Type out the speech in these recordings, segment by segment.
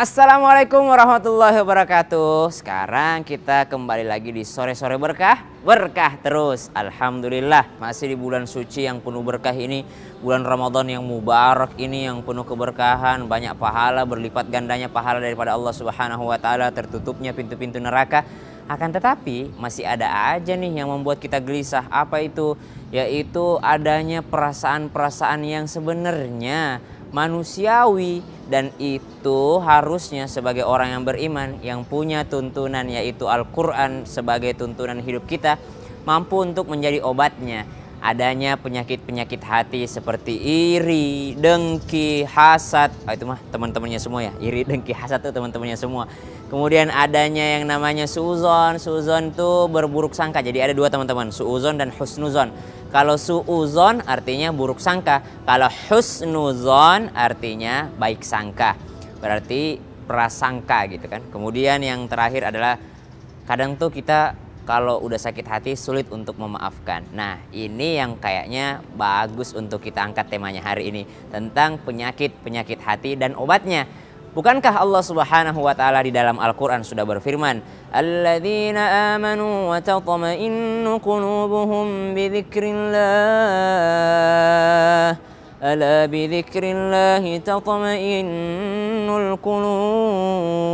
Assalamualaikum warahmatullahi wabarakatuh. Sekarang kita kembali lagi di sore-sore berkah, berkah terus. Alhamdulillah masih di bulan suci yang penuh berkah ini, bulan Ramadan yang mubarak ini yang penuh keberkahan, banyak pahala berlipat gandanya pahala daripada Allah Subhanahu wa taala, tertutupnya pintu-pintu neraka. Akan tetapi masih ada aja nih yang membuat kita gelisah. Apa itu? Yaitu adanya perasaan-perasaan yang sebenarnya manusiawi dan itu harusnya sebagai orang yang beriman yang punya tuntunan yaitu Al-Qur'an sebagai tuntunan hidup kita mampu untuk menjadi obatnya adanya penyakit-penyakit hati seperti iri, dengki, hasad. Oh, itu mah teman-temannya semua ya. Iri, dengki, hasad tuh teman-temannya semua. Kemudian adanya yang namanya suzon. Suzon tuh berburuk sangka. Jadi ada dua teman-teman, suuzon dan husnuzon. Kalau suuzon artinya buruk sangka, kalau husnuzon artinya baik sangka. Berarti prasangka gitu kan. Kemudian yang terakhir adalah kadang tuh kita kalau udah sakit hati sulit untuk memaafkan. Nah, ini yang kayaknya bagus untuk kita angkat temanya hari ini tentang penyakit-penyakit hati dan obatnya. Bukankah Allah Subhanahu wa taala di dalam Al-Qur'an sudah berfirman, "Alladzina amanu wa tatma'innu qulubuhum bi dzikrillah." Ala bi dzikrillah tatma'innul qulub.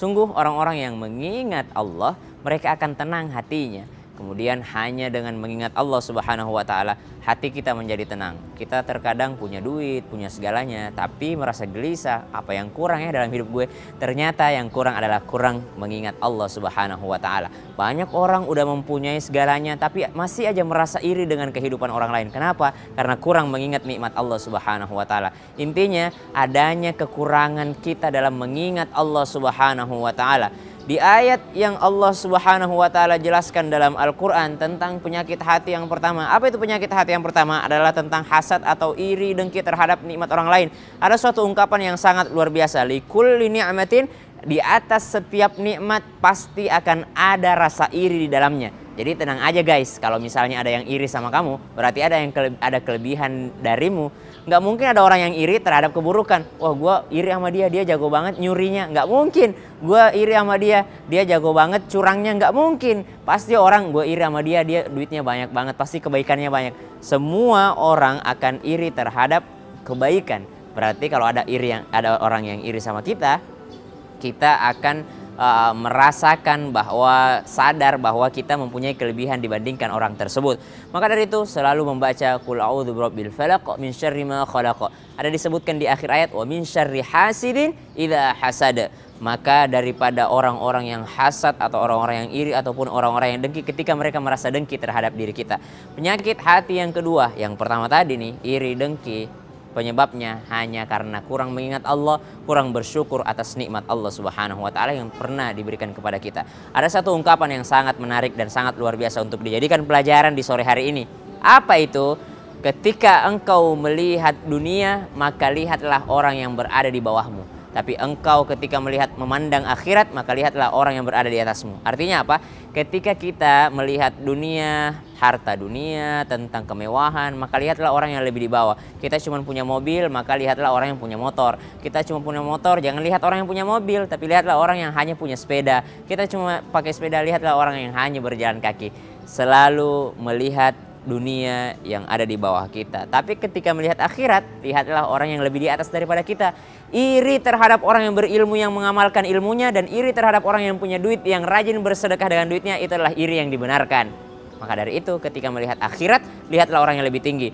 Sungguh orang-orang yang mengingat Allah, mereka akan tenang hatinya. Kemudian hanya dengan mengingat Allah Subhanahu wa taala, hati kita menjadi tenang. Kita terkadang punya duit, punya segalanya, tapi merasa gelisah, apa yang kurang ya dalam hidup gue? Ternyata yang kurang adalah kurang mengingat Allah Subhanahu wa taala. Banyak orang udah mempunyai segalanya tapi masih aja merasa iri dengan kehidupan orang lain. Kenapa? Karena kurang mengingat nikmat Allah Subhanahu wa taala. Intinya adanya kekurangan kita dalam mengingat Allah Subhanahu wa taala. Di ayat yang Allah Subhanahu wa taala jelaskan dalam Al-Qur'an tentang penyakit hati yang pertama. Apa itu penyakit hati yang pertama? Adalah tentang hasad atau iri dengki terhadap nikmat orang lain. Ada suatu ungkapan yang sangat luar biasa. Likulli ni'matin di atas setiap nikmat pasti akan ada rasa iri di dalamnya. Jadi tenang aja guys, kalau misalnya ada yang iri sama kamu, berarti ada yang kele ada kelebihan darimu. Nggak mungkin ada orang yang iri terhadap keburukan. Wah gue iri sama dia, dia jago banget nyurinya. Nggak mungkin. Gue iri sama dia, dia jago banget curangnya. Nggak mungkin. Pasti orang gue iri sama dia, dia duitnya banyak banget. Pasti kebaikannya banyak. Semua orang akan iri terhadap kebaikan. Berarti kalau ada iri yang ada orang yang iri sama kita, kita akan uh, merasakan bahwa sadar bahwa kita mempunyai kelebihan dibandingkan orang tersebut. Maka dari itu selalu membaca qul a'udzu birabbil falaq min syarri ma khalaq. Ada disebutkan di akhir ayat wa min syarri hasidin idza hasada. Maka daripada orang-orang yang hasad atau orang-orang yang iri ataupun orang-orang yang dengki ketika mereka merasa dengki terhadap diri kita. Penyakit hati yang kedua, yang pertama tadi nih, iri dengki, Penyebabnya hanya karena kurang mengingat Allah, kurang bersyukur atas nikmat Allah Subhanahu wa taala yang pernah diberikan kepada kita. Ada satu ungkapan yang sangat menarik dan sangat luar biasa untuk dijadikan pelajaran di sore hari ini. Apa itu? Ketika engkau melihat dunia, maka lihatlah orang yang berada di bawahmu. Tapi engkau ketika melihat memandang akhirat maka lihatlah orang yang berada di atasmu. Artinya apa? Ketika kita melihat dunia, harta dunia, tentang kemewahan, maka lihatlah orang yang lebih di bawah. Kita cuma punya mobil, maka lihatlah orang yang punya motor. Kita cuma punya motor, jangan lihat orang yang punya mobil, tapi lihatlah orang yang hanya punya sepeda. Kita cuma pakai sepeda, lihatlah orang yang hanya berjalan kaki. Selalu melihat dunia yang ada di bawah kita. Tapi ketika melihat akhirat, lihatlah orang yang lebih di atas daripada kita. Iri terhadap orang yang berilmu yang mengamalkan ilmunya dan iri terhadap orang yang punya duit yang rajin bersedekah dengan duitnya itu adalah iri yang dibenarkan. Maka dari itu ketika melihat akhirat, lihatlah orang yang lebih tinggi.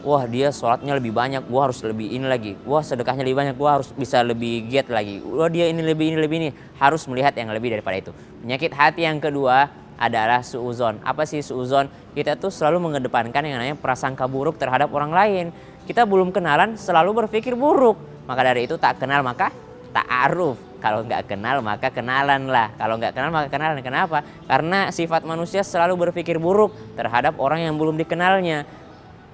Wah dia sholatnya lebih banyak, gua harus lebih ini lagi. Wah sedekahnya lebih banyak, gua harus bisa lebih giat lagi. Wah dia ini lebih ini lebih ini. Harus melihat yang lebih daripada itu. Penyakit hati yang kedua adalah suuzon. Apa sih suuzon? Kita tuh selalu mengedepankan yang namanya prasangka buruk terhadap orang lain. Kita belum kenalan selalu berpikir buruk. Maka dari itu tak kenal maka tak aruf. Kalau nggak kenal maka kenalan lah. Kalau nggak kenal maka kenalan. Kenapa? Karena sifat manusia selalu berpikir buruk terhadap orang yang belum dikenalnya.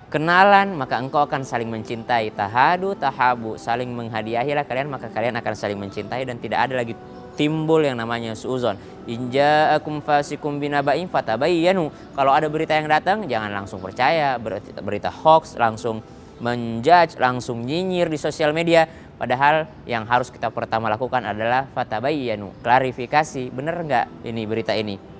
Kenalan maka engkau akan saling mencintai. Tahadu tahabu saling menghadiahilah kalian maka kalian akan saling mencintai dan tidak ada lagi timbul yang namanya suuzon. Inja akum fasikum binaba'in fatabayyanu. Kalau ada berita yang datang jangan langsung percaya, berita hoax langsung menjudge, langsung nyinyir di sosial media. Padahal yang harus kita pertama lakukan adalah fatabayyanu, klarifikasi, bener nggak ini berita ini?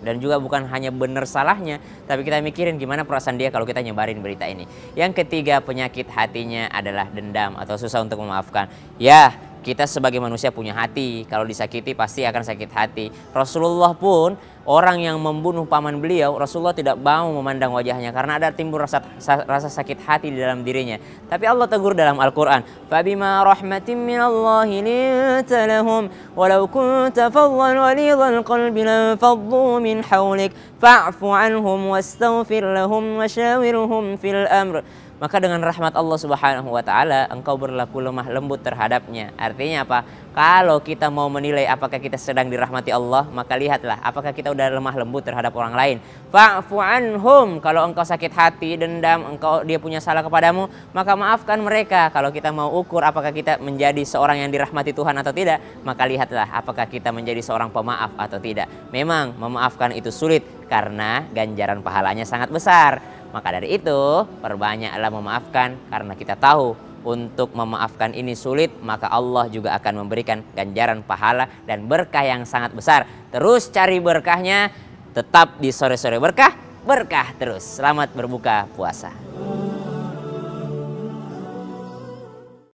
dan juga bukan hanya benar salahnya tapi kita mikirin gimana perasaan dia kalau kita nyebarin berita ini. Yang ketiga penyakit hatinya adalah dendam atau susah untuk memaafkan. Ya kita sebagai manusia punya hati. Kalau disakiti pasti akan sakit hati. Rasulullah pun orang yang membunuh paman beliau Rasulullah tidak mau memandang wajahnya karena ada timbul rasa, rasa sakit hati di dalam dirinya tapi Allah tegur dalam Al-Qur'an fabima rahmatin minallahi linta lahum walau kunta faddan walidhal qalbi lanfaddu min hawlik fa'fu anhum wastaghfir lahum washawirhum fil amr maka dengan rahmat Allah Subhanahu wa taala engkau berlaku lemah lembut terhadapnya. Artinya apa? Kalau kita mau menilai apakah kita sedang dirahmati Allah, maka lihatlah apakah kita udah lemah lembut terhadap orang lain. Fa'fu anhum. Kalau engkau sakit hati, dendam, engkau dia punya salah kepadamu, maka maafkan mereka. Kalau kita mau ukur apakah kita menjadi seorang yang dirahmati Tuhan atau tidak, maka lihatlah apakah kita menjadi seorang pemaaf atau tidak. Memang memaafkan itu sulit karena ganjaran pahalanya sangat besar. Maka dari itu, perbanyaklah memaafkan karena kita tahu untuk memaafkan ini sulit, maka Allah juga akan memberikan ganjaran pahala dan berkah yang sangat besar. Terus cari berkahnya, tetap di sore-sore berkah, berkah terus. Selamat berbuka puasa.